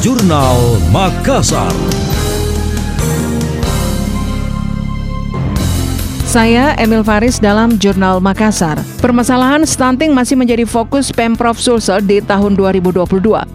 Jurnal Makassar. Saya Emil Faris dalam Jurnal Makassar. Permasalahan stunting masih menjadi fokus Pemprov Sulsel di tahun 2022.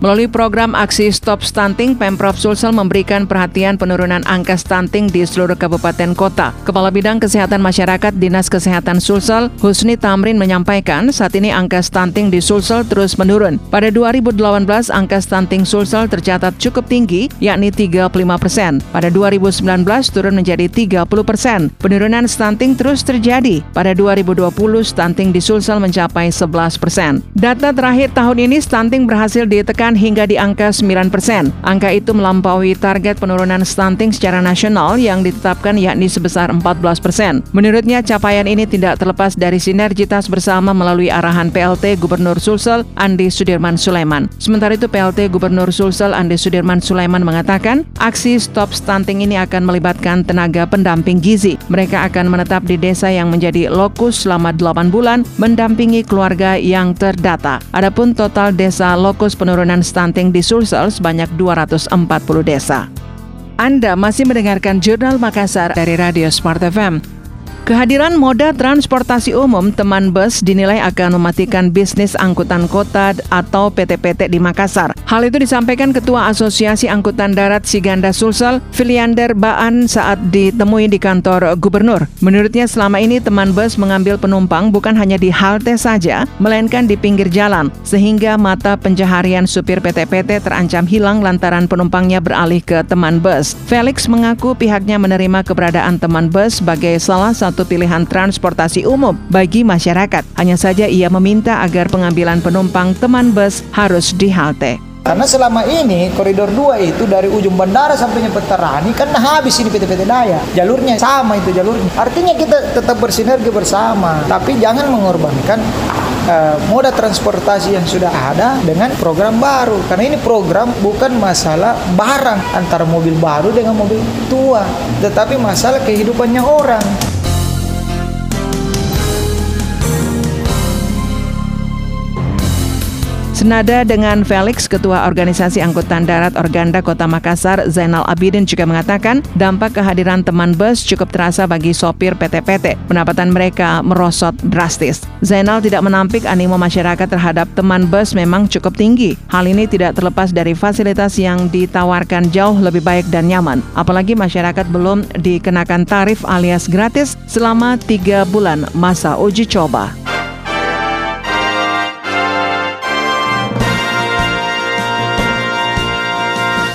Melalui program aksi Stop Stunting, Pemprov Sulsel memberikan perhatian penurunan angka stunting di seluruh kabupaten kota. Kepala Bidang Kesehatan Masyarakat Dinas Kesehatan Sulsel, Husni Tamrin menyampaikan saat ini angka stunting di Sulsel terus menurun. Pada 2018, angka stunting Sulsel tercatat cukup tinggi, yakni 35 persen. Pada 2019 turun menjadi 30 persen. Penurunan stunting stunting terus terjadi. Pada 2020, stunting di Sulsel mencapai 11 persen. Data terakhir tahun ini, stunting berhasil ditekan hingga di angka 9 persen. Angka itu melampaui target penurunan stunting secara nasional yang ditetapkan yakni sebesar 14 persen. Menurutnya, capaian ini tidak terlepas dari sinergitas bersama melalui arahan PLT Gubernur Sulsel, Andi Sudirman Sulaiman. Sementara itu, PLT Gubernur Sulsel, Andi Sudirman Sulaiman mengatakan, aksi Stop Stunting ini akan melibatkan tenaga pendamping gizi. Mereka akan menetapkan menetap di desa yang menjadi lokus selama 8 bulan mendampingi keluarga yang terdata. Adapun total desa lokus penurunan stunting di Sulsel sebanyak 240 desa. Anda masih mendengarkan Jurnal Makassar dari Radio Smart FM. Kehadiran moda transportasi umum teman bus dinilai akan mematikan bisnis angkutan kota atau PT-PT di Makassar. Hal itu disampaikan Ketua Asosiasi Angkutan Darat Siganda Sulsel, Filiander Baan saat ditemui di kantor gubernur. Menurutnya selama ini teman bus mengambil penumpang bukan hanya di halte saja, melainkan di pinggir jalan, sehingga mata pencaharian supir PT-PT terancam hilang lantaran penumpangnya beralih ke teman bus. Felix mengaku pihaknya menerima keberadaan teman bus sebagai salah satu satu pilihan transportasi umum bagi masyarakat. Hanya saja ia meminta agar pengambilan penumpang teman bus harus di halte. Karena selama ini koridor 2 itu dari ujung bandara sampai Petarani kan habis ini PT-PT Daya. Jalurnya sama itu jalurnya. Artinya kita tetap bersinergi bersama, tapi jangan mengorbankan uh, moda transportasi yang sudah ada dengan program baru. Karena ini program bukan masalah barang antara mobil baru dengan mobil tua, tetapi masalah kehidupannya orang. Senada dengan Felix, Ketua Organisasi Angkutan Darat Organda Kota Makassar, Zainal Abidin juga mengatakan dampak kehadiran teman bus cukup terasa bagi sopir PT-PT. Pendapatan mereka merosot drastis. Zainal tidak menampik animo masyarakat terhadap teman bus memang cukup tinggi. Hal ini tidak terlepas dari fasilitas yang ditawarkan jauh lebih baik dan nyaman. Apalagi masyarakat belum dikenakan tarif alias gratis selama tiga bulan masa uji coba.